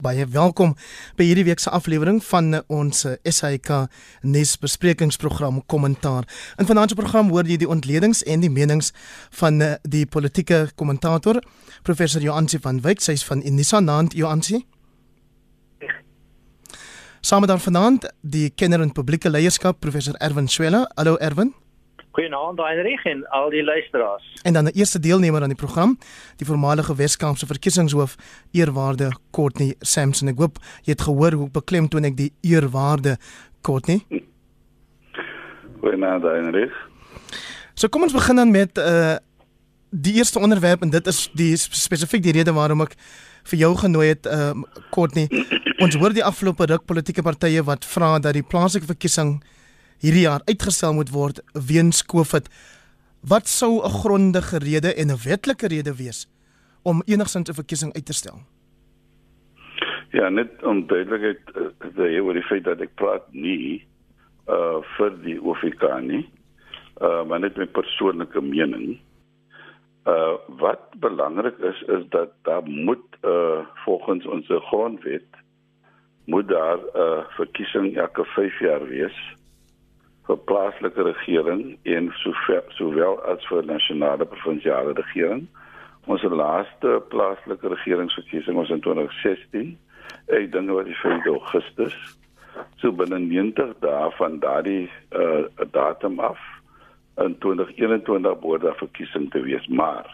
Baie welkom by hierdie week se aflewering van ons SAK nuus besprekingsprogram Kommentaar. In vanaand se program hoor jy die ontledings en die menings van die politieke kommentator professor Joansi van Wyk, sy's van Unisa Naand Joansi. Saam met vanaand die kenner in publieke leierskap professor Erwin Swela. Hallo Erwin. Goeienaand Heinrich en al die luisteraars. En dan 'n eerste deelnemer aan die program, die voormalige Weskaapse verkiesingshoof, eerwaarde Courtney Sampson. Ek hoop jy het gehoor hoe beklemtoon ek die eerwaarde Courtney. Goeienaand Heinrich. So kom ons begin dan met uh die eerste onderwerp en dit is die spesifiek die rede waarom ek vir jou genooi het uh Courtney. Ons hoor die afgelope ruk politieke partye wat vra dat die plaaslike verkiesing hierdie jaar uitgestel moet word weens COVID. Wat sou 'n grondige rede en 'n wetlike rede wees om enigsins 'n verkiesing uit te stel? Ja, net om duidelikheid te hê oor die feit dat ek praat nie uh vir die OFK nie. Uh maar net my persoonlike mening. Uh wat belangrik is is dat daar moet uh volgens ons grondwet moet daar 'n uh, verkiesing elke 5 jaar wees vir plaaslike regering en sover, sowel as vir nasionale provinsiale regering. Ons laaste plaaslike regeringsverkiesing was in 2016. Ek dink wat die 5 Augustus. So binne 90 dae van daardie uh, datum af in 2021 behoort daar verkiesing te wees, maar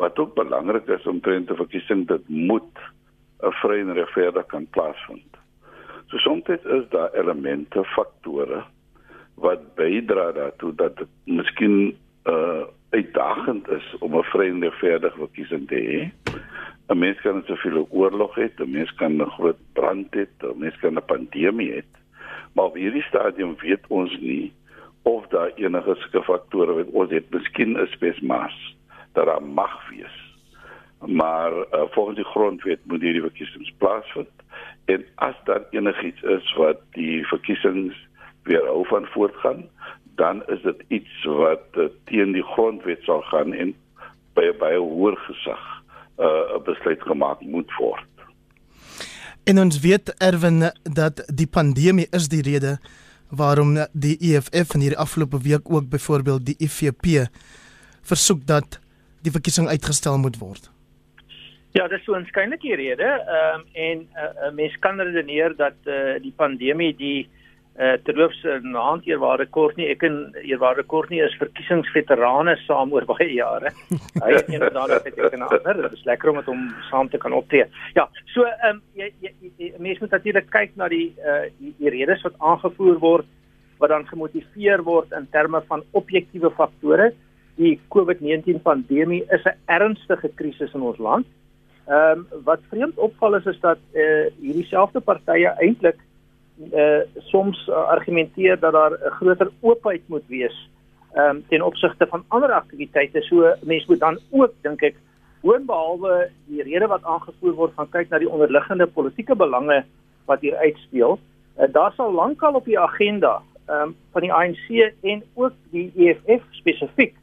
wat ook belangrik is om te 'n verkiesing dit moet 'n vrye en regverdige kan plaasvind. So soms is daar elemente, faktore wat bydra daartoe dat dit miskien uh uitdagend is om 'n vreemde verdig verkiesing te hê. 'n Mens kan soveel oorlog hê, 'n mens kan 'n groot brand hê, 'n mens kan 'n pandemie hê. Maar op hierdie stadium weet ons nie of daar enige sulke faktore wat ons het, miskien 'n spesmaas dat daar mag wees. Maar uh, volgens die grondwet moet hierdie verkiesings plaasvind en as daar enigiets is wat die verkiesings weerhou van voortgaan, dan is dit iets wat uh, teen die grondwet sal gaan en by by 'n hoër gesag uh, 'n uh, besluit gemaak moet word. En ons weet Erwin dat die pandemie is die rede waarom die EFF in hierdie afgelope week ook byvoorbeeld die IFP versoek dat die verkiesing uitgestel moet word. Ja, dis so 'n skynlike rede. Ehm um, en 'n uh, uh, mens kan redeneer dat uh, die pandemie die uh, terloops naand eerwaarde kort nie ek en eerwaarde kort nie is verkiesingsveterane saam oor baie jare. Hy het inderdaad het ek en ander, dit is lekker om met hom saam te kan optree. Ja, so ehm um, jy, jy, jy mense moet natuurlik kyk na die uh die, die redes wat aangevoer word wat dan gemotiveer word in terme van objektiewe faktore. Die COVID-19 pandemie is 'n ernstige krisis in ons land. Ehm um, wat vreemd opval is is dat eh uh, hierdie selfde partye eintlik uh soms uh, argumenteer dat daar 'n groter oopheid moet wees um, ten opsigte van ander aktiwiteite. So mense moet dan ook dink ek boonbehalwe die rede wat aangevoer word van kyk na die onderliggende politieke belange wat hier uitspeel. Uh, daar sal lankal op die agenda um, van die ANC en ook die EFF spesifiek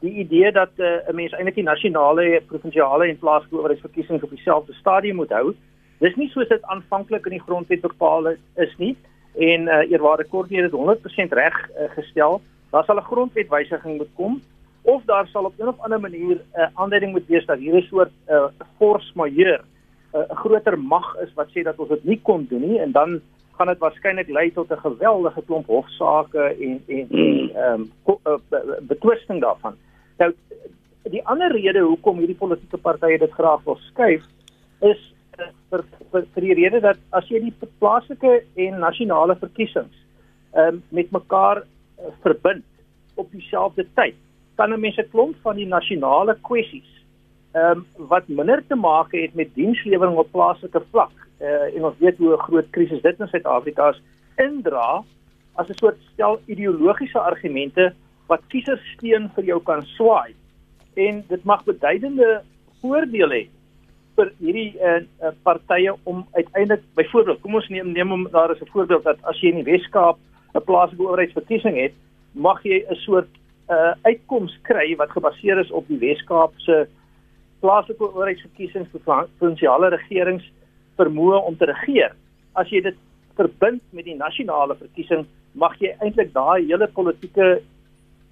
die idee dat uh, 'n mens eintlik die nasionale, provinsiale en plaaslike owerheidsverkiesings op dieselfde stadium moet hou. Dis nie soos dit aanvanklik in die grondwet bepaal is nie en uh, eerwaarde kort nie dit 100% reg uh, gestel. Daar sal 'n grondwetwysiging moet kom of daar sal op 'n of ander manier 'n uh, aanduiding moet wees dat hierdie soort 'n uh, force majeure 'n uh, groter mag is wat sê dat ons dit nie kon doen nie en dan gaan dit waarskynlik lei tot 'n geweldige klomp hofsaake en en en ehm um, betwisting daarvan. Nou die ander rede hoekom hierdie politieke partye dit graag wil skuif is vir, vir vir die rede dat as jy die plaaslike en nasionale verkiesings ehm um, met mekaar uh, verbind op dieselfde tyd, kan 'n mens 'n klomp van die nasionale kwessies ehm um, wat minder te maak het met dienslewering op plaaslike vlak. Uh, en ons weet hoe 'n groot krisis dit in Suid-Afrika is indra as 'n soort stel ideologiese argumente wat kiesers steun vir jou kan swaai. En dit mag beduidende voordele hê vir hierdie uh, partye om uiteindelik byvoorbeeld kom ons neem neem om daar is 'n voorbeeld dat as jy in die Wes-Kaap 'n plaaslike owerheidsverkiesing het, mag jy 'n soort uh, uitkoms kry wat gebaseer is op die Wes-Kaap se plaaslike owerheidsverkiesings vir provinsiale regerings vermoë om te regeer. As jy dit verbind met die nasionale verkiesing, mag jy eintlik daai hele politieke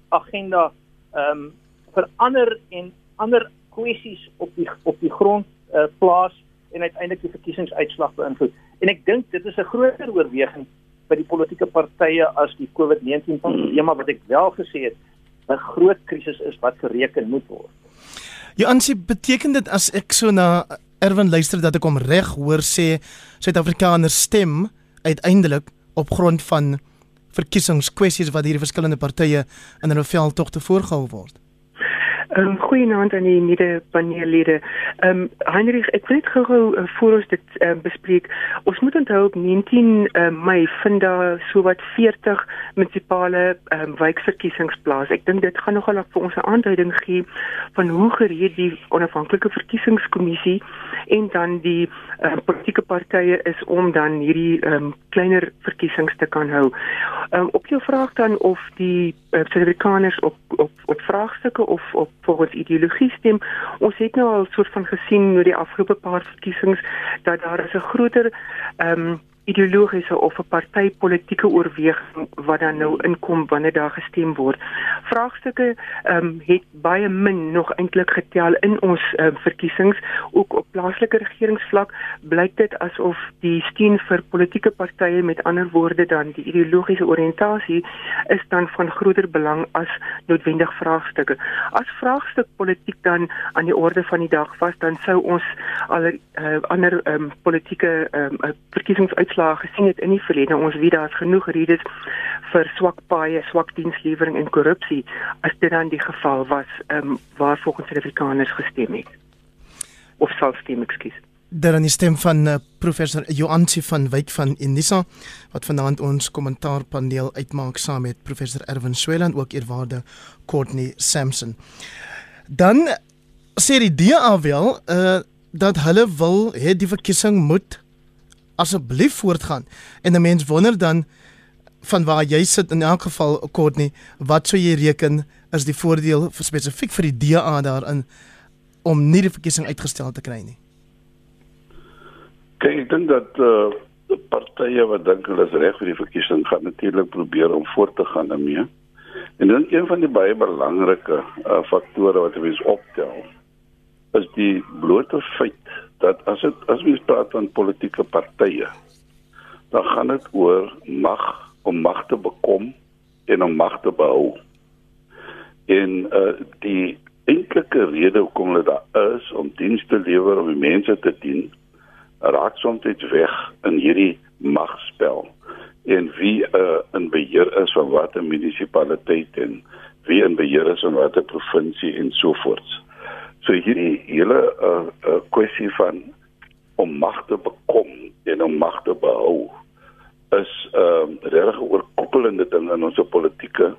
agenda ehm um, verander en ander kwessies op die op die grond uh, plaas en uiteindelik die verkiesingsuitslag beïnvloed. En ek dink dit is 'n groter oorweging by die politieke partye as die COVID-19 pandemie, maar wat ek wel gesê het, 'n groot krisis is wat gereken moet word. Ja, ansie beteken dit as ek so na Erwin luister dat ek hom reg hoor sê Suid-Afrikaners stem uiteindelik op grond van verkiesingskwessies wat hierdie verskillende partye in hulle veldtogte voorgehou word. Ehm um, goeienaand aan die mede paneellede. Ehm um, Heinrich, ek wil net gou uh, voor ons dit uh, bespreek. Ons moet onthou op 19 uh, Mei vind daar sowat 40 munisipale ehm um, wijkverkiesings plaas. Ek dink dit gaan nogal vir ons 'n aanduiding gee van hoe gereed die onafhanklike verkiesingskommissie en dan die uh, politieke partye is om dan hierdie ehm um, kleiner verkiesings te kan hou. Ehm um, op jou vraag dan of die uh, Suid-Afrikaners op op op vraagstukke of op volgens ideologie stem. Ons het nou al soort van gesien oor die afgelope paar verkiesings dat daar is 'n groter ehm um, ideologiese of 'n partytetiese oorweging wat dan nou inkom wanneer daar gestem word. Vraagstukke ehm um, het baie min nog eintlik getel in ons um, verkiesings ook op plaaslike regeringsvlak blyk dit asof die steun vir politieke partye met ander woorde dan die ideologiese oriëntasie is dan van groter belang as noodwendig vraagstukke. As vraagstuk politiek dan aan die orde van die dag was dan sou ons al uh, ander um, politieke um, verkiesingsuitslae uitslae gesien het in die verlede. Ons weet daar's genoeg redes vir swak paaie, swak dienslewering en korrupsie as dit dan die geval was ehm um, waar volgens Suid-Afrikaners gestem het. Of sal stem, ekskuus. Daar in die stem van uh, professor Joansi van Wyk van Unisa wat vanaand ons kommentaarpaneel uitmaak saam met professor Erwin Sweland ook eerwaarde Courtney Sampson. Dan sê die DA wel uh, dat hulle wil hê die verkiesing moet asseblief voortgaan. En 'n mens wonder dan van waar jy sit in elk geval kort nie, wat sou jy reken is die voordeel vir spesifiek vir die DA daarin om nie die verkiesing uitgestel te kry nie. Kyk, ek dink dat uh die partye wat dink hulle is reg vir die verkiesing gaan natuurlik probeer om voort te gaan daarmee. En dan een van die baie belangrike uh faktore wat mense optel is die blote feit dat as dit as ons praat van politieke partye dan gaan dit oor mag om mag te bekom en om mag te behou. En uh die enkelike rede hoekom hulle daar is om dienste lewer om die mense te dien raak soms net weg in hierdie magspel en wie uh in beheer is van watter munisipaliteit en wie in beheer is van watter provinsie en so voort. So hierdie hele uh, uh kwessie van om mag te bekom en om mag te behou is ehm uh, regtig 'n oorkoppelende ding in ons politieke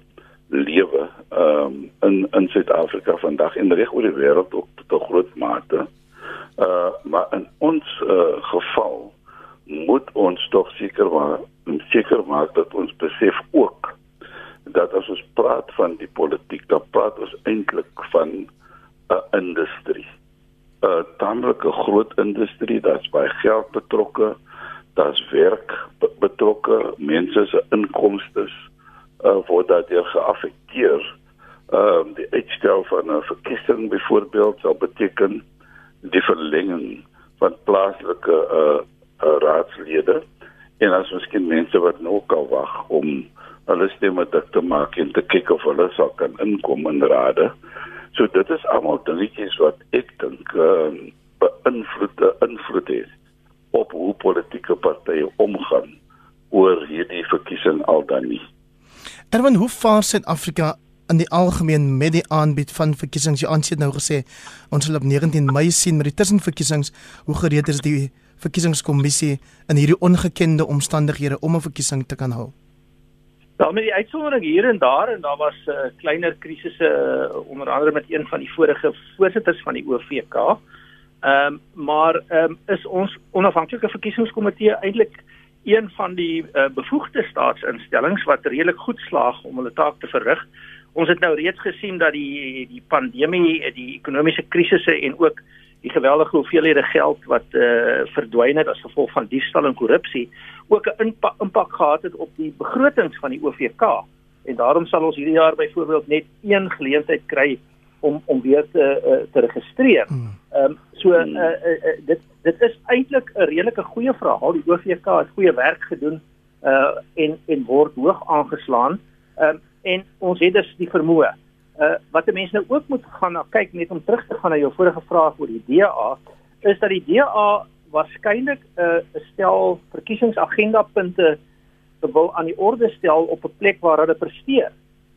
lewe ehm um, in in Suid-Afrika vandag en reg oor die wêreld ook tot 'n groot mate. Uh maar in ons uh, geval moet ons tog seker maar seker maak dat ons besef ook dat as ons praat van die politiek, dan praat ons eintlik van 'n industrie. 'n tamelike groot industrie, daar's baie geld betrokke, daar's werk betrokke, mense se inkomste uh, word daardeur geaffekteer. Ehm uh, die uitstel van 'n verkiesing byvoorbeeld sal beteken die verlenging van plaaslike uh, uh raadslede en as miskien mense wat nou kan wag om hulle stemme te maak en te kyk of hulle sal kan inkom in rade. So dit is almal dingetjies wat ek dink ehm uh, beïnvloed invloed het op hoe politieke partye omgaan oor hierdie verkiesing al dan nie. Erwin, hoe vaar Suid-Afrika in die algemeen met die aanbied van verkiesings? Jy aansit nou gesê ons sal op 19 Mei sien met die tussenverkiesings hoe gereed is die verkiesingskommissie in hierdie ongekende omstandighede om 'n verkiesing te kan hou? Wel met die uitsondering hier en daar en daar was 'n uh, kleiner krisisse uh, onder andere met een van die vorige voorsitters van die OVK. Ehm um, maar ehm um, is ons onafhanklike verkiesingskomitee eintlik een van die uh, bevoegde staatsinstellings wat redelik goed slaag om hulle taak te verrig. Ons het nou reeds gesien dat die die pandemie, die ekonomiese krisisse en ook die geweldige hoeveelhede geld wat uh verdwyn het as gevolg van diefstal en korrupsie ook 'n impak, impak gehad het op die begrotings van die OVK. En daarom sal ons hierdie jaar byvoorbeeld net een geleentheid kry om om weer te uh, te registreer. Hmm. Ehm um, so uh, uh, uh, dit dit is eintlik 'n redelike goeie verhaal. Die OVK het goeie werk gedoen uh en en word hoog aangeslaan. Ehm um, en ons het dus die vermoë. Uh wat mense nou ook moet gaan na kyk net om terug te gaan na jou vorige vraag oor die DA is dat die DA waarskynlik 'n uh, stel verkiesingsagenda punte wil aan die orde stel op 'n plek waar hulle presteer.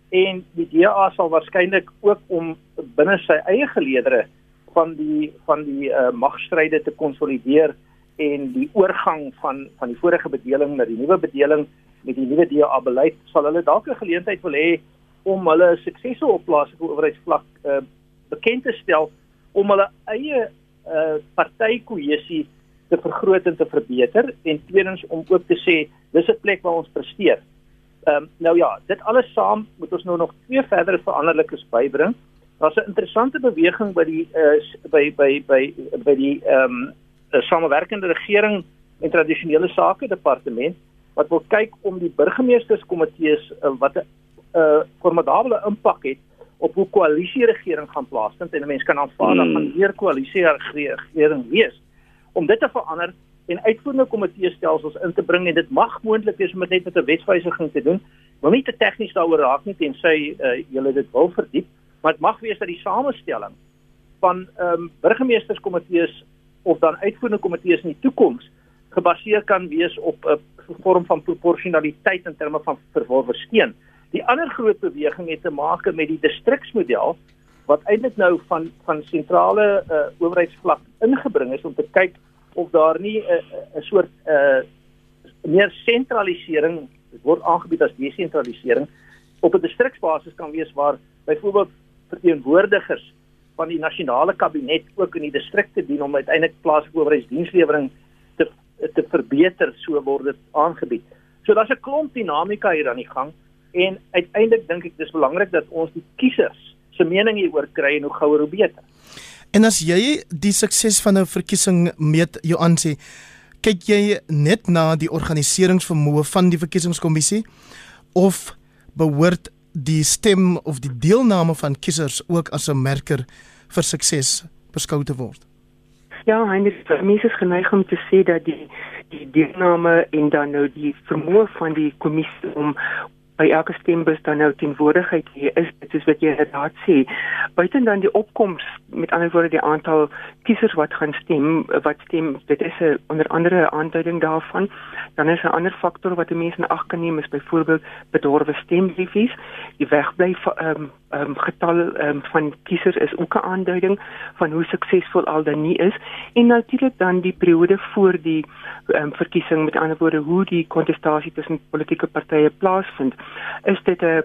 En die DA sal waarskynlik ook om binne sy eie geleedere van die van die uh, magstryde te konsolideer en die oorgang van van die vorige bedeling na die nuwe bedeling met die nuwe DA beleid sal hulle dalk 'n geleentheid wil hê om hulle suksese op plaaslike owerheidsvlak uh, bekend te stel om hulle eie uh, partykohesie te vergroot en te verbeter en tweedens om ook te sê dis 'n plek waar ons presteer. Ehm um, nou ja, dit alles saam moet ons nou nog twee verdere veranderlikes bybring. Daar's 'n interessante beweging by die uh, by by by by die ehm um, samewerkende regering en tradisionele sake departement wat wil kyk om die burgemeesterskomitees uh, wat 'n uh, formidable impak het op hoe koalisieregering gaan plaasvind en mense kan aanvaar dat gaan weer koalisieregering wees om dit te verander en uitvoerende komitee stelsels in te bring en dit mag moontlik wees om dit net met 'n wetswysiging te doen. Wil nie te tegnies daaroor raak nie tensy uh, julle dit wil verdiep, maar dit mag wees dat die samestelling van ehm um, burgemeesterskomitees of dan uitvoerende komitees in die toekoms gebaseer kan wees op 'n uh, vorm van proporsionaliteit in terme van verworwe steen. Die ander groot beweging het te maak met die distriksmodel wat eintlik nou van van sentrale uh, owerheidsvlak ingebring is om te kyk of daar nie 'n uh, 'n soort 'n uh, meer sentralisering word aangebied as desentralisering op 'n distriksbasis kan wees waar byvoorbeeld verteenwoordigers van die nasionale kabinet ook in die distrikte dien om uiteindelik plaaslike owerheidsdienslewering te te verbeter so word dit aangebied. So daar's 'n klomp dinamika hier aan die gang en uiteindelik dink ek dis belangrik dat ons die kiesers se mening hieroor kry en hoe gouer hoe beter. En as jy die sukses van 'n verkiesing meet jou aansê, kyk jy net na die organiseringsvermoë van die verkiesingskommissie of behoort die stem of die deelname van kiesers ook as 'n merker vir sukses beskou te word? Ja, Heinrich, mense is geneig om te sê dat die die deelname en dan nou die vermoë van die kommissie om by elke stembus dan nou teenwoordigheid hier is dit is wat jy inderdaad sê. Buiten dan die opkoms met ander woorde die aantal kiesers wat gaan stem wat stem dit is 'n onder andere aanduiding daarvan. Dan is 'n ander faktor wat die mense in ag kan neem is byvoorbeeld bedorwe stembriefies die wegbly ehm um, um, getal um, van kiesers is ook 'n aanduiding van hoe suksesvol al dan nie is. En natuurlik dan die periode voor die um, verkiesing met ander woorde hoe die kontestasie tussen politieke partye plaasvind is dit 'n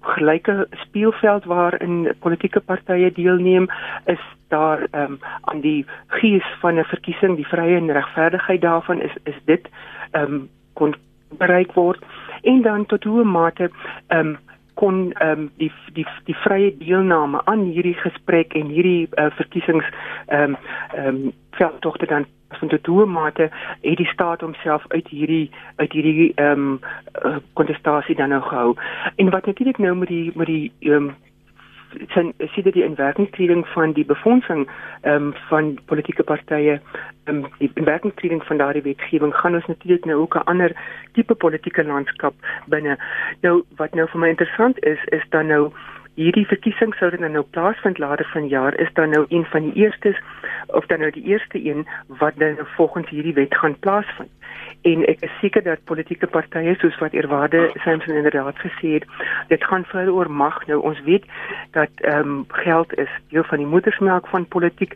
gelyke speelveld waarin politieke partye deelneem? Is daar um, aan die gees van 'n verkiesing die vrye en regverdigheid daarvan is is dit um, kon bereik word? En dan tot hoe mate um, kon um, die die die vrye deelname aan hierdie gesprek en hierdie uh, verkiesings ehm um, ehm um, veldtogte dan van tot hoe mate het die staat homself uit hierdie uit hierdie ehm um, kontestasie dan nou gehou. En wat natuurlik nou met die met die ehm um, sien die inwerkingstreding van die befondsing ehm um, van politieke partye ehm um, die inwerkingstreding van daardie wetgewing gaan ons natuurlik nou ook 'n ander tipe politieke landskap binne. Nou wat nou vir my interessant is is dan nou hierdie verkiesing sou dan nou plaasvind later vanjaar is dan nou een van die eerstes of dan nou die eerste een wat dan nou volgens hierdie wet gaan plaasvind. En ek is seker dat politieke partye soos wat Eerwaarde Samson inderdaad gesê het, dit gaan vir oor mag. Nou ons weet dat ehm um, geld is deel van die moedersmelk van politiek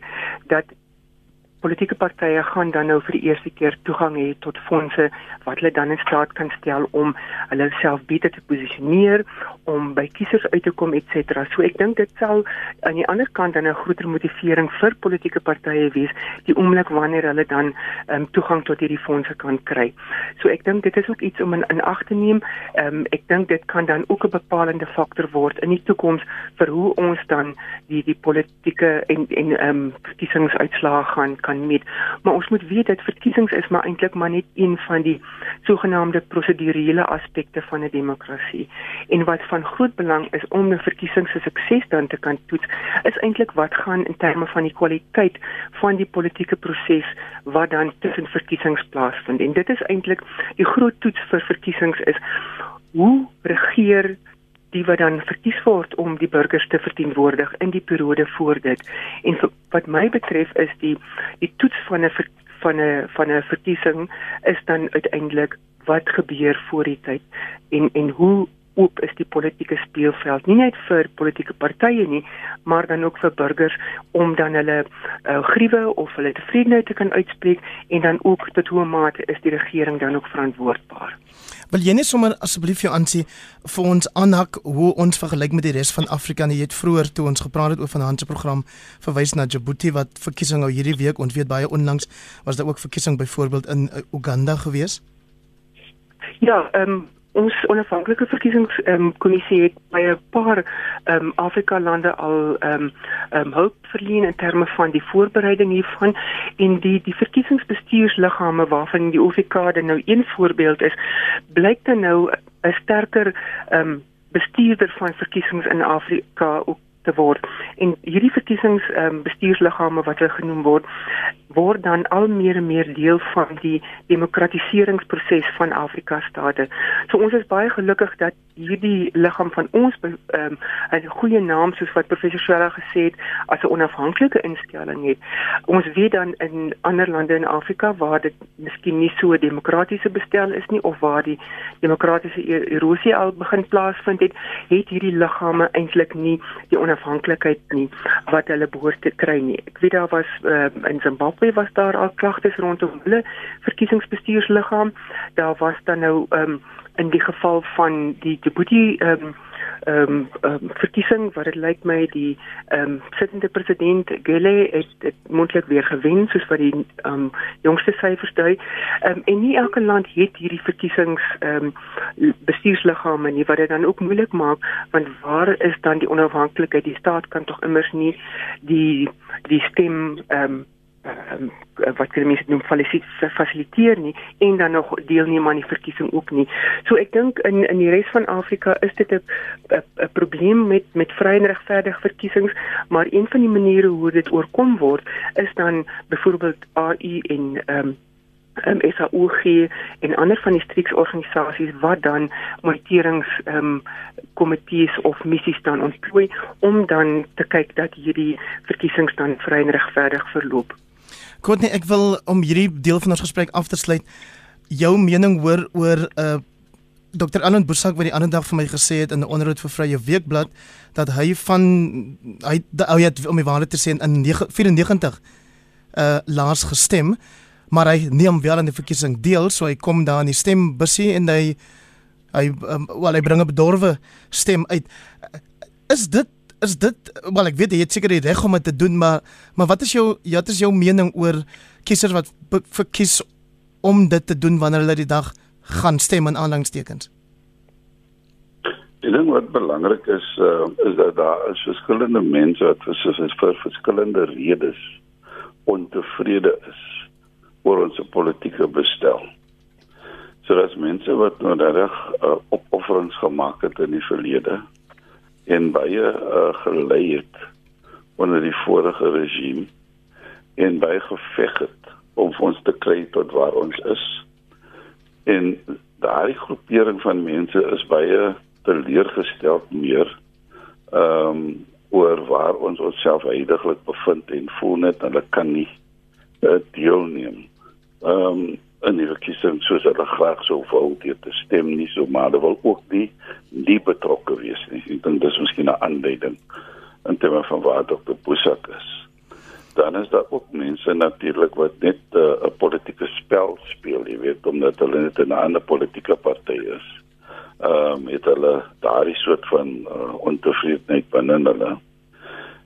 dat politieke partye gaan dan nou vir die eerste keer toegang hê tot fondse wat hulle dan in staat kan stel om hulle self beter te posisioneer om by kiesers uit te kom et cetera. So ek dink dit sal aan die ander kant dan 'n groter motivering vir politieke partye wees die oomblik wanneer hulle dan um, toegang tot hierdie fondse kan kry. So ek dink dit is ook iets om in, in ag te neem. Um, ek dink dit kan dan ook 'n bepalende faktor word in die toekoms vir hoe ons dan die die politieke en en ehm um, verkiesingsuitslae gaan kan meet. Maar ons moet weet dat verkiesings is maar eintlik maar net een van die sogenaamde prosedurele aspekte van 'n demokrasie. En wat van groot belang is om 'n verkiesing se sukses dan te kan toets, is eintlik wat gaan in terme van die kwaliteit van die politieke proses wat dan tussen verkiesings plaasvind. En dit is eintlik die groot toets vir verkiesings is hoe regeer die wat dan verkies word om die burgers te verteenwoordig in die periode voor dit. En wat my betref is die die toets van 'n van 'n van 'n verkiesing is dan uiteindelik wat gebeur voor die tyd en en hoe oop is die politieke speelveld nie net vir politieke partye nie maar dan ook vir burgers om dan hulle uh, griewe of hulle tevredenheid te kan uitspreek en dan ook tot hoe mate is die regering dan ook verantwoordbaar Wil jy net sommer asseblief jou aansien vir ons aanhak hoe ons vergelyk met die res van Afrika? Jy het vroeër toe ons gepraat het oor van Hans se program verwys na Djibouti wat verkiesing nou hierdie week ons weet baie onlangs was daar ook verkiesing byvoorbeeld in uh, Uganda gewees. Ja, ehm um, ons onafhanklike verkiesingskommissie um, het by 'n paar um, Afrika lande al ehm um, um, hulp verleen in terme van die voorbereiding hiervan en die die verkiesingsbestuursliggame waarvan die dan nou een voorbeeld is blyk dan nou 'n sterker ehm um, bestuurder van verkiesings in Afrika ook te word. En hierdie verkiesings ehm um, bestuursliggame wat hulle genoem word, word dan al meer en meer deel van die demokratiseringsproses van Afrika state. So ons is baie gelukkig dat hierdie liggaam van ons ehm um, 'n goeie naam soos wat professor Shara gesê het as 'n onafhanklike instelling het. Ons weet dan in ander lande in Afrika waar dit miskien nie so demokratiese bestel is nie of waar die demokratiese e-, erosie al begin plaasvind het, het hierdie liggame eintlik nie die onafhanklikheid nie wat hulle behoort te kry nie. Ek weet daar was uh, in Zimbabwe was daar al klagtes rondom hulle verkiesingsbestuursliggaam. Daar was dan nou um, in die geval van die Djibouti ehm um, ehm um, um, verkiesing wat dit lyk my die ehm um, sittende president Gele het dit moontlik weer gewen soos wat die ehm um, jongste syfers dui. Ehm um, en nie elke land het hierdie verkiesings ehm um, bestuursliggame nie wat dit dan ook moeilik maak want waar is dan die onafhanklikheid? Die staat kan tog immers nie die die stem ehm um, um, wat kan mense noem fasiliteer nie en dan nog deelneem aan die verkiesing ook nie. So ek dink in in die res van Afrika is dit 'n probleem met met vrye en regverdige verkiesings, maar een van die maniere hoe dit oorkom word is dan byvoorbeeld AI en ehm um, um, SAOG en ander van die streeksorganisasies wat dan moniterings ehm um, komitees of missies dan ontplooi om dan te kyk dat hierdie verkiesings dan vry en regverdig verloop. Courtney, ek wil om hierdie deel van ons gesprek af te sluit jou mening hoor oor uh, Dr. Alan Boesak wat die ander dag vir my gesê het in 'n onderhoud vir Vrye Weekblad dat hy van hy ou het om die waarheid te sê in 94 uh laas gestem, maar hy neem wel aan die verkiesing deel, so hy kom daar in die stembusie en hy hy um, wel hy bring 'n bedorwe stem uit. Is dit is dit wel ek weet jy het seker die reg om dit te doen maar maar wat is jou wat is jou mening oor kiesers wat verkies om dit te doen wanneer hulle die dag gaan stem in aanhalingstekens Ek dink wat belangrik is uh, is dat daar is verskillende mense wat vir, vir verskillende redes ontevrede is oor ons politieke bestel. So daar's mense wat nou reg uh, opofferings gemaak het in die verlede en baie uh, gelei het onder die vorige regime en baie geveg het om ons te kry tot waar ons is. En daai groepering van mense is baie teleurgestel meer ehm um, oor waar ons onsself heidaglik bevind en voel net hulle kan nie uh, deelneem. Ehm um, in die verkiesing soos hulle graag sou wou deur te stem nie so maar hulle wil ook nie nie betrokke wees nie. Ek dink dis miskien 'n aanduiding in terme van waar Dr. Boesak is. dan is daar ook mense natuurlik wat net eh, 'n uh, politieke spel speel, jy weet, omdat hulle net 'n ander politieke party is. Ehm um, het hulle daardie soort van uh, ontevredenheid binne hulle.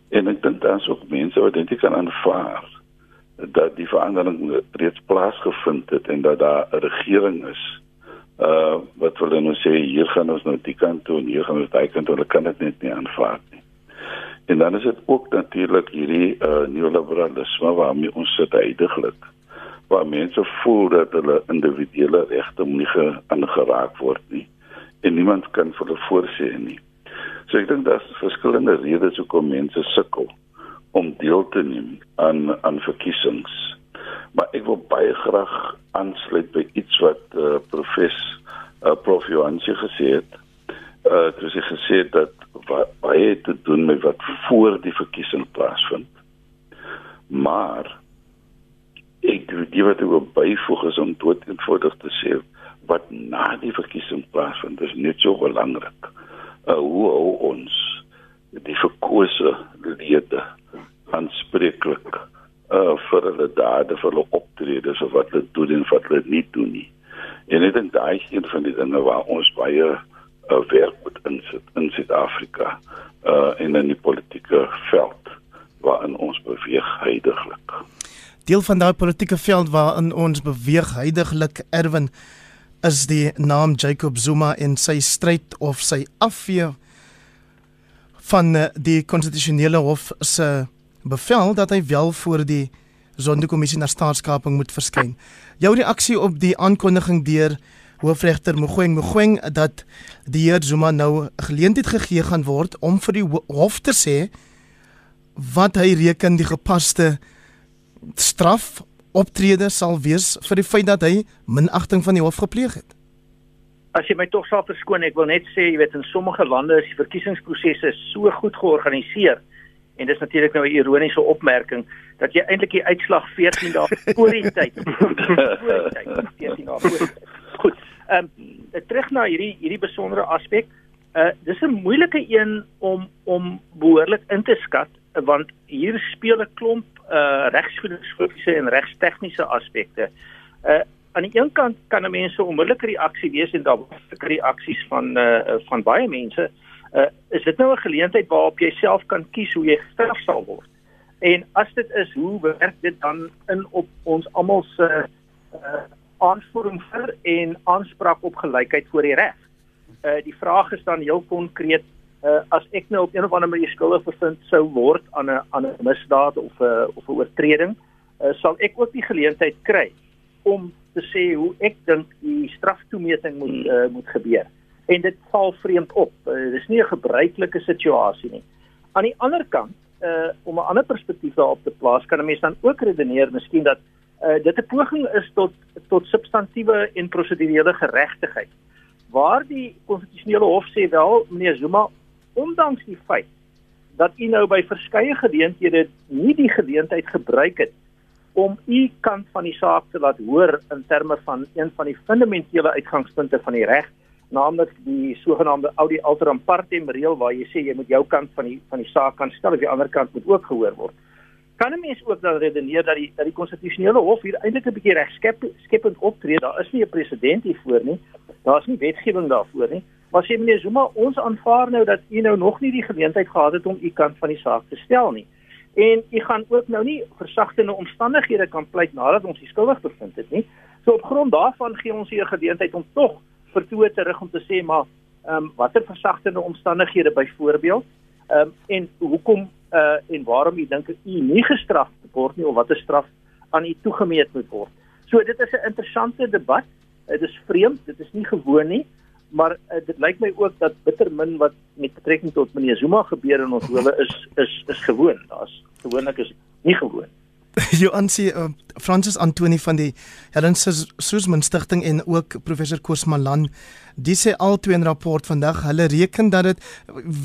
En ek dink daar's ook mense wat dit kan aanvaar dat die verandering reeds plaasgevind het en dat daar 'n regering is uh wat wil nou sê hier gaan ons nou die kant toe en hier gaan ons daai kant toe, hulle kan dit net nie aanvaar nie. En dan is dit ook natuurlik hierdie uh neoliberalisme waarmee ons sit heidaglik waar mense voel dat hulle individuele regte nie aangeraak word nie en niemand kan vir hulle voorsê nie. So ek dink daar's verskillende redes hoekom mense sukkel om deel te neem aan aan verkiesings. Maar ek wil baie graag aansluit by iets wat uh, professor uh, Prof Johansi gesê het. Uh, het hy gesê dat wat baie te doen met wat voor die verkiesing plaasvind. Maar ek die wat ek wil byvoeg is om tot eenvoudig te sê wat na die verkiesing plaasvind is net so belangrik. Uh, hoe hou ons die verkose lede aanspreeklik uh, vir hulle dade vir hulle optredes of wat hulle doen en wat hulle nie doen nie. En ek dink daai is een van die dinge waar ons baie uh, werk moet insit in Suid-Afrika uh in 'n politieke veld waarin ons beweeg heidaglik. Deel van daai politieke veld waarin ons beweeg heidaglik erwin is die naam Jacob Zuma en sy stryd of sy afvee van uh, die konstitusionele hof se bevel dat hy wel voor die sondekommissie na staatskaping moet verskyn. Jou reaksie op die aankondiging deur hoofregter Mogoeng Mogoeng dat die heer Zuma nou geleentheid gegee gaan word om vir die hof te sê wat hy reken die gepaste straf optrede sal wees vir die feit dat hy minagting van die hof gepleeg het. As jy my tog sal verskoon, ek wil net sê, jy weet in sommige lande is die verkiesingsprosesse so goed georganiseer en dis natuurlik nou 'n ironiese opmerking dat jy eintlik die uitslag 14 dae voor die tyd voor die tyd 14 dae voor die tyd Goed. Ehm um, terug na hierdie hierdie besondere aspek. Uh dis 'n moeilike een om om behoorlik in te skat want hier speel 'n klomp uh regsfilosofiese en regstegniese aspekte. Uh aan die een kant kan 'n mens 'n onmiddellike reaksie wees en daar word reaksies van uh van baie mense. Uh is dit nou 'n geleentheid waarop jy self kan kies hoe jy gestraf sal word? En as dit is, hoe werk dit dan in op ons almal se uh aansporing vir en aanspraak op gelykheid voor die reg. Uh die vraag is dan heel konkreet uh as ek nou op een of ander manier skuldig bevind sou word aan 'n aan 'n misdaad of 'n uh, of 'n oortreding, uh sal ek ook die geleentheid kry om te sê hoe ek dink die straftoemeting moet uh, moet gebeur. En dit val vreemd op. Uh, dis nie 'n gebruikelike situasie nie. Aan die ander kant, uh om 'n ander perspektief daarop te plaas, kan 'n mens dan ook redeneer miskien dat uh, dit 'n poging is tot tot substantiëre en prosedurele geregtigheid. Waar die konstitusionele hof sê wel meneer Zuma ondanks die feit dat u nou by verskeie geleenthede nie die geleentheid gebruik het om u kant van die saak te laat hoor in terme van een van die fundamentele uitgangspunte van die reg naamlik die sogenaamde audi alteram partem reël waar jy sê jy moet jou kant van die van die saak kan stel of die ander kant moet ook gehoor word kan 'n mens ook dan redeneer dat die dat die konstitusionele hof hier eintlik 'n bietjie regskepend optree. Daar is nie 'n presedent hiervoor nie. Daar's nie wetgewing daarvoor nie. Maar sê meneer Zuma, ons aanvaar nou dat u nou nog nie die geleentheid gehad het om u kant van die saak te stel nie. En u gaan ook nou nie versagtende omstandighede kan pleit nadat ons die skuldig bevind het nie. So op grond daarvan gee ons hier 'n geleentheid om tog vertoe terug om te sê maar ehm um, watter versagtende omstandighede byvoorbeeld ehm um, en hoekom uh en waarom u dink u nie gestraf word nie of watter straf aan u toegemeet moet word. So dit is 'n interessante debat. Dit is vreemd, dit is nie gewoon nie, maar uh, dit lyk my ook dat bitter min wat met betrekking tot meneer Zuma gebeur in ons lewe is is is gewoon. Daar's gewoonlik is nie gewoon. Johan sê uh, Francis Antoni van die Helen Suzman Stichting en ook professor Koos Malan die sê albei in rapport vandag hulle reken dat dit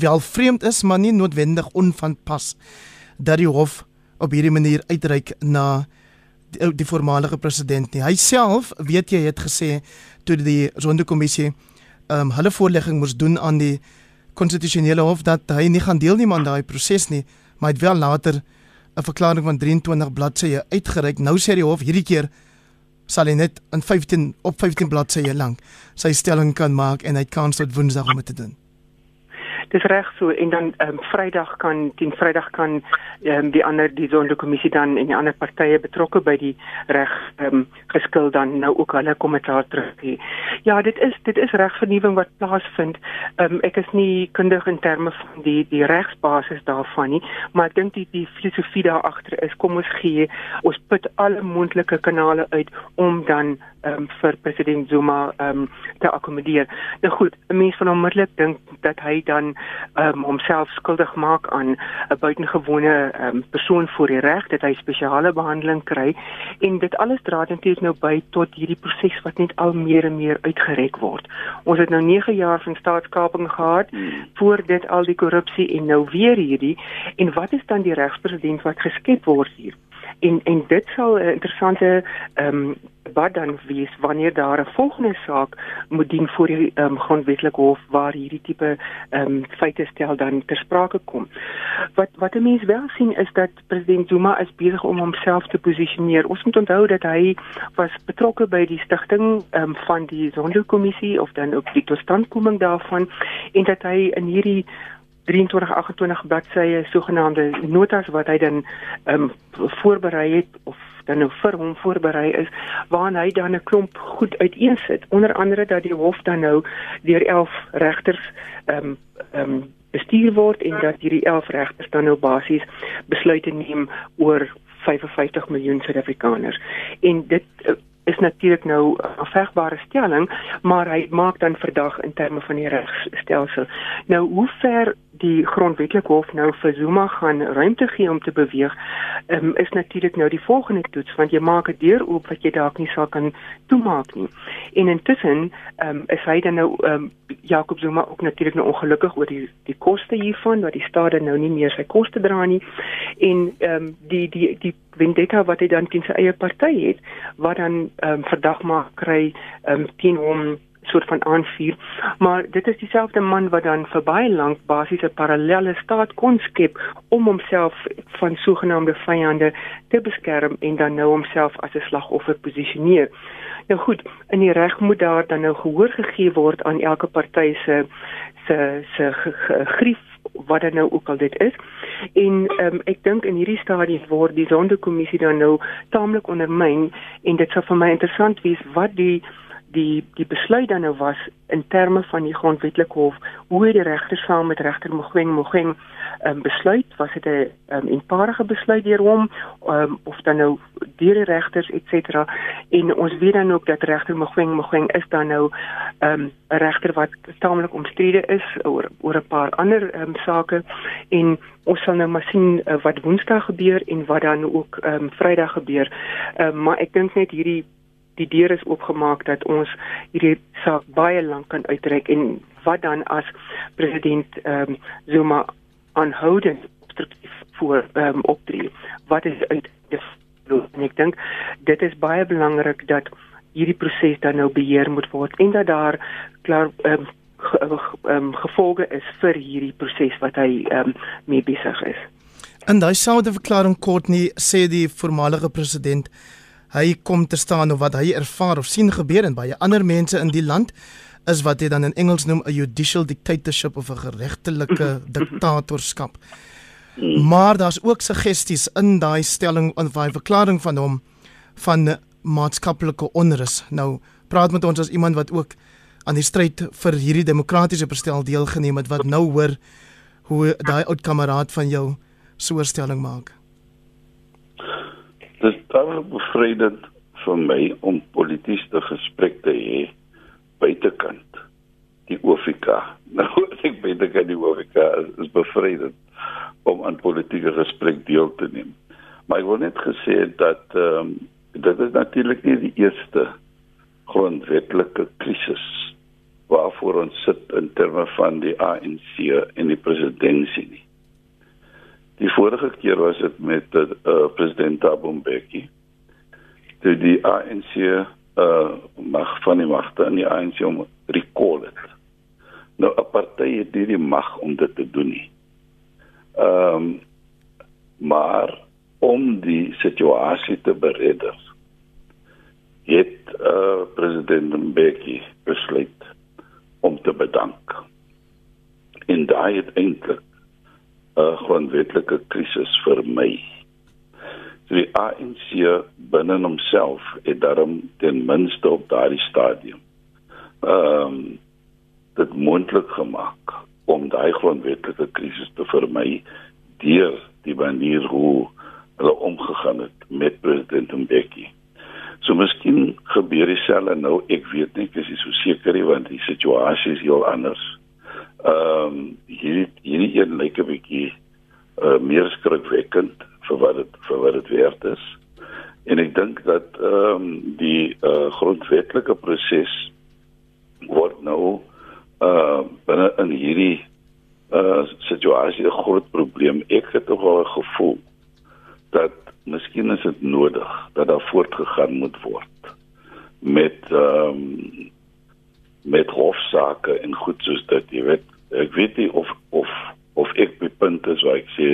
wel vreemd is maar nie noodwendig onvanpas dat die hof op hierdie manier uitreik na die, die voormalige president nie. Hy self, weet jy, het gesê toe die sondekommissie um, hulle voorlegging moes doen aan die konstitusionele hof dat hy nie gaan deelneem aan daai proses nie, maar hy het wel later 'n verklaring van 23 bladsye uitgereik. Nou sê die hof hierdie keer sal hy net in 15 op 15 bladsye lank sy stelling kan maak en hy kan tot Woensdag om dit te doen dis reg so en dan ehm um, Vrydag kan teen Vrydag kan ehm um, die ander die sondekommissie dan en die ander partye betrokke by die reg ehm um, geskil dan nou ook hulle kommentaar terug hê. Ja, dit is dit is regvernuwing wat plaasvind. Ehm um, ek is nie kundig in terme van die die regsbasis daarvan nie, maar ek dink die die filosofie daar agter is kom ons gee ons put alle moontlike kanale uit om dan um, vir president Zuma um, te akkommodeer. Nou goed, 'n mens van onmiddellik dink dat hy dan um, homself skuldig maak aan 'n buitengewone um, persoon voor die reg dat hy spesiale behandeling kry en dit alles dra eintlik nou by tot hierdie proses wat net al meer en meer uitgereg word. Ons het nou 9 jaar van staatskaping gehad hmm. voor dit al die korrupsie en nou weer hierdie en wat is dan die regspresident wat geskep word hier? En en dit sal 'n interessante ehm um, wat dan wees wanneer daar 'n volgende saak moet dien voor die ehm um, grondwetlike hof waar hierdie tipe ehm um, feite stel dan ter sprake kom. Wat wat 'n mens wel sien is dat president Zuma is besig om homself te posisioneer. Ons moet onthou dat hy was betrokke by die stigting ehm um, van die Sonderkommissie of dan ook die totstandkoming daarvan en dat hy in hierdie 23 28 bladsye sogenaamde notas wat hy dan ehm um, voorberei het of dan nou vir hom voorberei is waarin hy dan 'n klomp goed uiteensit. Onder andere dat die hof dan nou deur 11 regters ehm um, ehm um, bestuur word en dat hierdie 11 regters dan nou basies besluite neem oor 55 miljoen Suid-Afrikaners. En dit uh, is natuurlik nou 'n vegbare stelling, maar hy maak dan verdag in terme van die regstelsel. Nou hoe ver die grondwetlike hof nou vir Zuma gaan ruimte gee om te beweeg, um, is natuurlik nou die volgende toets want jy maak 'n deur oop wat jy dalk nie sal kan toemaak nie. En intussen um, is hy dan nou um, Jacob Zuma ook natuurlik nou ongelukkig oor die die koste hiervan dat die staat nou nie meer sy koste dra nie en ehm um, die die die vendetta wat hy dan teen sy eie party het wat dan ehm um, verdag maak kry ehm um, teen hom soort van aanvuur maar dit is dieselfde man wat dan vir baie lank basies 'n parallelle staat kon skep om homself van sogenaamde vyande te beskerm en dan nou homself as 'n slagoffer posisioneer. Nou goed, in die reg moet daar dan nou gehoor gegee word aan elke party se se se grief wat dan nou ook al dit is. En ehm um, ek dink in hierdie stadium word die sondekommissie dan nou taamlik ondermyn en dit sal vir my interessant wees wat die die die besluit dan nou was in terme van die grondwetlike hof hoe die regter saam met regter Mogweng Mogweng um, besluit? Was dit 'n um, eenparige besluit deur hom um, of dan nou deur die regters et cetera? En ons weet dan ook dat regter Mogweng Mogweng is dan nou 'n um, regter wat taamlik omstrede is oor oor 'n paar ander um, sake. En ons sal nou maar sien uh, wat Woensdag gebeur en wat dan ook um, Vrydag gebeur. Um, maar ek dink net hierdie die deur is oopgemaak dat ons hierdie saak baie lank kan uitreik en wat dan as president ehm um, Zuma aanhoudend obstruktief voor ehm um, optree. Wat is uit en ek dink dit is baie belangrik dat hierdie proses dan nou beheer moet word en dat daar klaar ehm um, ge, um, gevolge is vir hierdie proses wat hy ehm um, mee besig is. En daai selfde verklaring kort nie sê die voormalige president hy kom te staan of wat hy ervaar of sien gebeur en baie ander mense in die land is wat jy dan in Engels noem 'n judicial dictatorship of 'n geregtelike diktatorskap. Maar daar's ook suggesties in daai stelling in daai verklaring van hom van maatskaplike onrus. Nou praat met ons as iemand wat ook aan die stryd vir hierdie demokratiese bestel deelgeneem het wat nou hoor hoe daai oud kameraad van jou so 'n stelling maak. Dit is bevrydend vir my om politieke gesprek te hê buitekant die OFK. Nou ek buitekant die OFK is, bevrydend om aan politieke gesprek deel te neem. Maar ek wil net gesê dat ehm um, dit is natuurlik nie die eerste grondwetlike krisis waarvoor ons sit in terme van die ANC en die presidentskap nie. Die vorige keer was dit met uh, president Thabo Mbeki. Toe die ANC uh mag van die magte in die ANC om recall het. Nou 'n party het nie die mag om dit te doen nie. Ehm um, maar die situasie te beredder, het uh, president Mbeki besluit om te bedank. En daai het eintlik 'n grondwetlike krisis vir my. Die ANC binne homself het daarom ten minste op daardie stadium ehm um, dit moontlik gemaak om daai grondwetlike krisis te vermy deur die manier hoe hulle omgegaan het met president Mbeki. So miskien gebeur dieselfde nou, ek weet nie, ek is nie so seker nie want die situasie is heel anders. Ehm um, hierdie hierdie een lyk 'n bietjie uh, meer skrikwekkend vir wat dit vir wat dit werd is. En ek dink dat ehm um, die uh, grondwetlike proses word nou uh binne in hierdie uh situasie 'n groot probleem. Ek het tog al gevoel dat miskien is dit nodig dat daar voortgegaan moet word met ehm um, met hofsaake en goed soos dit, jy weet. Ek weet nie of of of ek bepunt is waar ek sê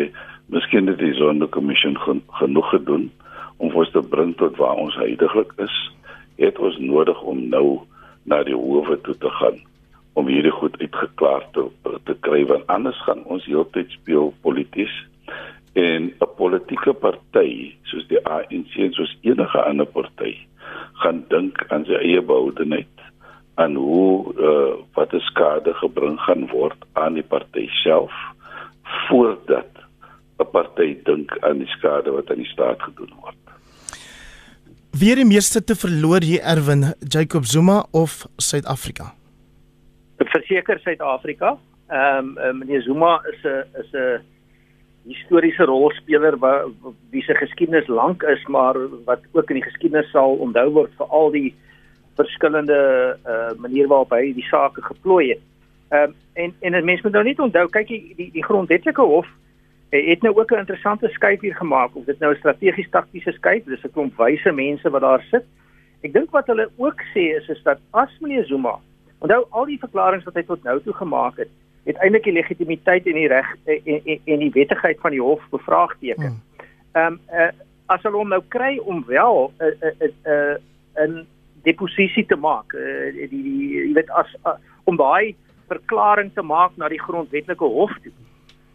miskien het die sondekommissie gen, genoeg gedoen om ons te bring tot waar ons heidaglik is. Het ons nodig om nou na die howe toe te gaan om hierdie goed uitgeklaar te te kry want anders gaan ons heeltyd speel polities en 'n politieke party soos die ANC en soos enige ander party gaan dink aan sy eie behoudenheid aan hoe uh, wat die skade gebring gaan word aan die party self voordat 'n party dink aan die skade wat aan die staat gedoen word. Wie die meeste te verloor hier Erwin Jacob Zuma of Suid-Afrika? Verseker Suid-Afrika. Ehm um, meneer Zuma is 'n is 'n historiese rolspeler wat wie se geskiedenis lank is, maar wat ook in die geskiedenis sal onthou word vir al die verskillende uh maniere waarop hy die sake geplooi het. Ehm um, en en mense moet nou net onthou, kyk die die, die grondwetlike hof het nou ook 'n interessante skuif hier gemaak of dit nou 'n strategies taktiese skuif, dis 'n klomp wyse mense wat daar sit. Ek dink wat hulle ook sê is is dat as meneer Zuma, onthou al die verklaringe wat hy tot nou toe gemaak het, het eintlik die legitimiteit en die reg en, en, en die wettigheid van die hof bevraagteken. Ehm um, uh, as hulle hom nou kry om wel 'n uh, 'n uh, 'n uh, 'n deposisie te maak, uh, die die jy weet as uh, om daai verklaring te maak na die grondwetlike hof toe.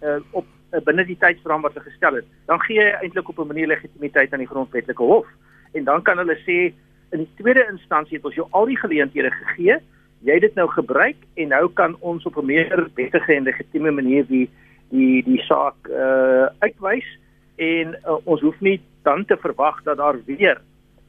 Uh, op uh, binne die tydsraam wat hulle gestel het, dan gee hy eintlik op 'n manier legitimiteit aan die grondwetlike hof. En dan kan hulle sê in die tweede instansie het ons jou al die geleenthede gegee, jy het dit nou gebruik en nou kan ons op 'n meer wettige en legitieme manier die die die saak uh uitwys en uh, ons hoef nie dan te verwag dat daar weer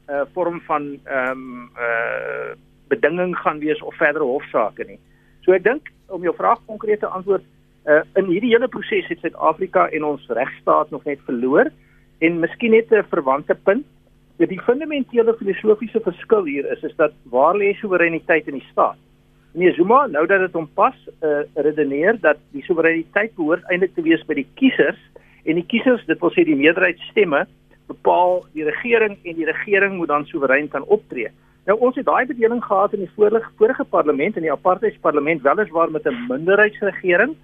uh, vorm van ehm um, uh bedinging gaan wees of verdere hofsaake nie. So ek dink om jou vraag konkreet te antwoord, uh, in hierdie hele proses het Suid-Afrika en ons regstaat nog net verloor en miskien net 'n verwante punt. Die fundamentele filosofiese verskil hier is is dat waar lê soewereiniteit in die staat? Nee, Zuma, nou dat dit hom pas, uh, redeneer dat die soewereiniteit behoort eintlik te wees by die kiesers en die kiesers, dit wil sê die meerderheidsstemme, bepaal die regering en die regering moet dan soewerein kan optree. Nou ons het daai bedeling gehad in die vorige vorige parlement in die apartheidsparlement weliswaar met 'n minderheidsregering.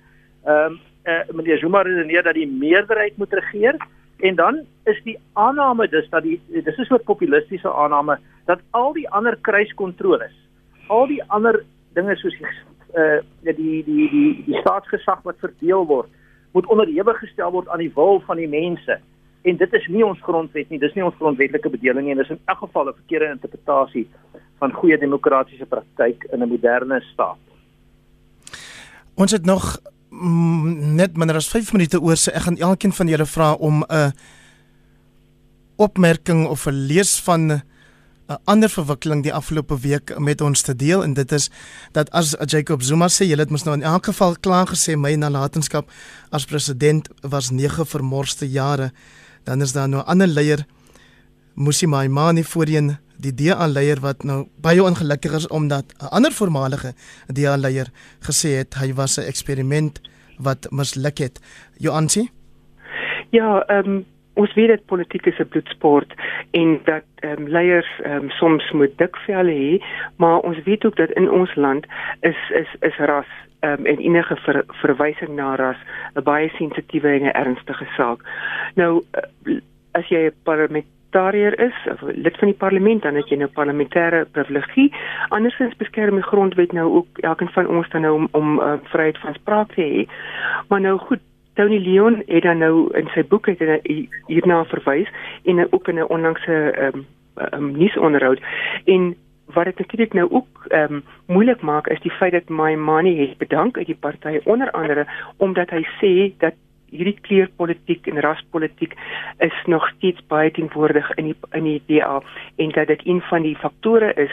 Ehm um, uh, meneer Zuma redeneer dat die meerderheid moet regeer en dan is die aanname dus dat die dis 'n soort populistiese aanname dat al die ander kruiskontroles, al die ander dinge soos die uh die die die die staatsgesag wat verdeel word, moet onderhewig gestel word aan die wil van die mense. En dit is nie ons grondwet nie, dis nie ons grondwetlike bedeling nie en dis in elk geval 'n verkeerde interpretasie van goeie demokratiese praktyk in 'n moderne staat. Ons het nog mm, net minder as 5 minute oor se ek gaan elkeen van julle vra om 'n opmerking of 'n lees van 'n ander verwikkeling die afgelope week met ons te deel en dit is dat as Jacob Zuma sê jy het mos nou in elk geval klaar gesê my nalatenskap as president was 9 vermorste jare dan is daar nou 'n ander leier Musi Maimane voorheen die DA leier wat nou baie ongelukkig is omdat 'n ander voormalige DA leier gesê het hy was 'n eksperiment wat misluk het. Joansi? Ja, ehm um, ons weet dat politiek is 'n bloedsport en dat ehm um, leiers ehm um, soms moet dik velle hê, maar ons weet ook dat in ons land is is is ras um, en enige ver, verwysing na ras 'n baie sensitiewe en 'n ernstige saak. Nou as jy 'n parlementariër is of lid van die parlement dan het jy nou parlementêre privilegie. Andersins beskerm die grondwet nou ook elkeen van ons dan nou om om uh, vryheid van spraak te hê. Maar nou goed, Tony Leon het dan nou in sy boek het hierna verwys en ook in 'n onlangse um, um, nuusonderhoud en wat dit natuurlik nou ook ehm um, moeilik maak is die feit dat my money het bedank uit die party onder andere omdat hy sê dat hierdie kleurpolitiek en raspolitiek is nog steeds baie teenwoordig in die in die DA en dat dit een van die faktore is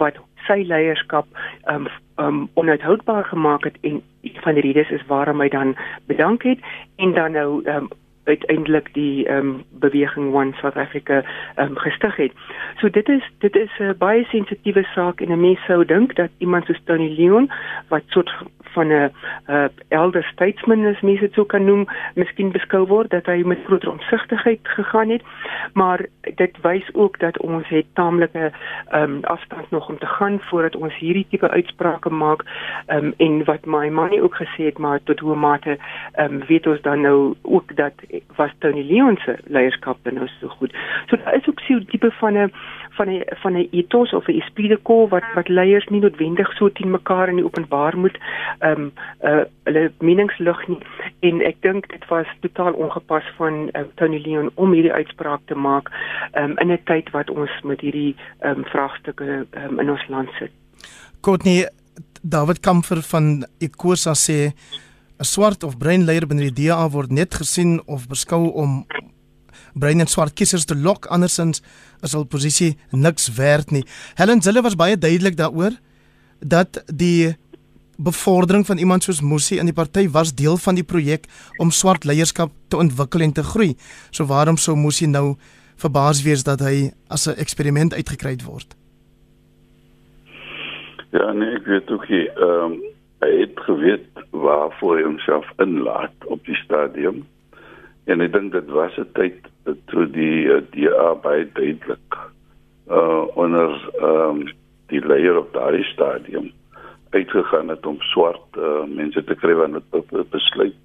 wat sy leierskap ehm um, um, onhoudbaar gemaak het en van die redes is waarom hy dan bedank het en dan nou ehm um, uiteindelik die ehm um, beweging One South Africa ehm um, gestig het. So dit is dit is 'n baie sensitiewe saak en 'n mens sou dink dat iemand soos Tony Leon wat soort van 'n uh, elder statesman as mens dit sou kan noem, miskien beskou word dat hy met groter omsigtigheid gegaan het, maar dit wys ook dat ons het taamlike um, afstand nog om te gaan voordat ons hierdie tipe uitsprake maak um, en wat my manie ook gesê het maar tot hoe mate um, weet ons dan nou ook dat was Tony Leon se leierskap dan nou so goed. So daar is ook so 'n tipe van 'n van 'n van 'n ethos of 'n esprit de corps wat wat leiers nie noodwendig so teen mekaar in die openbaar moet ehm um, uh, hulle meningslig nie en ek dink dit was totaal ongepas van uh, Tony Leon om hierdie uitspraak te maak um, in 'n tyd wat ons met hierdie um, vraagstukke um, in ons land sit. Courtney David Kamfer van Ikosa sê 'n swart of bruin leier binne die DA word net gesien of beskou om bruin en swart kiesers te lok andersins is hul posisie niks werd nie. Helen Zille was baie duidelik daaroor dat die bevordering van iemand soos Musi in die party was deel van die projek om swart leierskap te ontwikkel en te groei. So waarom sou Musi nou verbaas wees dat hy as 'n eksperiment uitgekry word? Ja, nee, ek weet ook nie. Ehm um, hy het geweet waarvoor hy homself inlaat op die stadium. En ek dink dit was 'n tyd toe die uh, die arbeid duidelik uh onder ehm um, die leier op daardie stadium uitgegaan het om swart uh, mense te kry wat besluit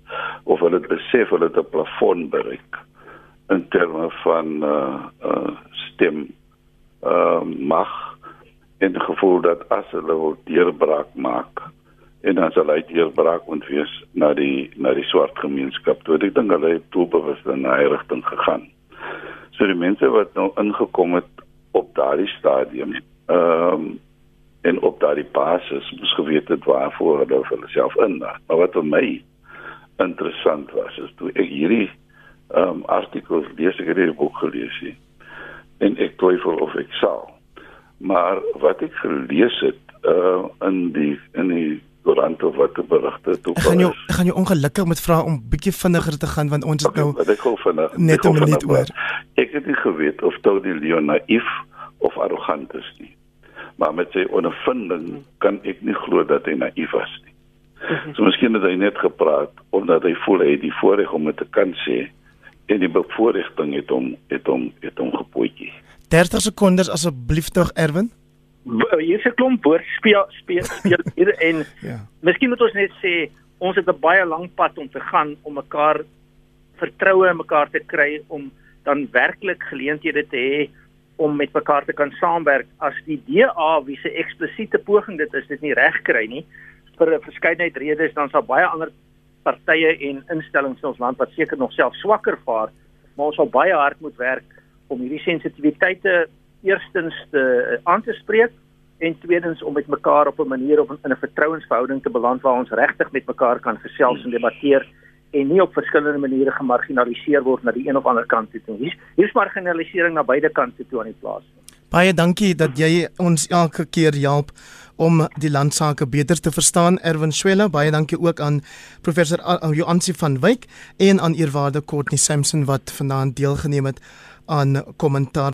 of hulle het besef hulle het 'n plafon bereik in terme van uh, uh stem uh mag die gevoel dat as hulle wil deurbraak maak en dan sal hy deurbraak moet wees na die na die swart gemeenskap toe ek dink hulle het doelbewus in daai rigting gegaan so die mense wat nou ingekom het op daardie stadium ehm um, en op daardie basis moes geweet het waarvoor hulle vir hulle self inlaat. Maar wat vir my interessant was is toe ek hierdie ehm um, artikels lees ek hierdie boek gelees het en ek twyfel of ek sal. Maar wat ek gelees het uh in die in die koerant of wat te berigte toe ek gaan jou ek gaan jou ongelukkig met vra om bietjie vinniger te gaan want ons het nou okay, ek gou vinnig net 'n minuut oor. Ek het nie geweet of Tony Leon naïef of arrogant is nie maar met sy ondervinding kan ek nie glo dat hy naïef was nie. So miskien het hy net gepraat omdat hy voel hy het die voorreg om dit te kan sê en die bevoordiging het hom het hom het hom gepootjie. 30 sekondes asseblief tog Erwin. Hier is 'n klomp woord speel speel speel hier en ja. Miskien moet ons net sê ons het 'n baie lang pad om te gaan om mekaar vertroue in mekaar te kry om dan werklik geleenthede te hê om met mekaar te kan saamwerk as die DA wie se eksplisiete poging dit is dit nie reg kry nie vir 'n verskeidenheid redes dan sal baie ander partye en instellings in ons land wat seker nog self swakker vaar maar ons sal baie hard moet werk om hierdie sensitiwiteite eerstens te aan te spreek en tweedens om met mekaar op 'n manier op in 'n vertrouensverhouding te beland waar ons regtig met mekaar kan gesels en debatteer en nie op verskillende maniere gemarginaliseer word na die een of ander kant toe nie. Hier's hier's marginalisering na beide kante toe aan die plaas. Baie dankie dat jy ons elke keer help om die landsaake beter te verstaan. Erwin Swela, baie dankie ook aan professor Joansi van Wyk en aan eerwaarde Courtney Sampson wat vanaand deelgeneem het aan kommentaar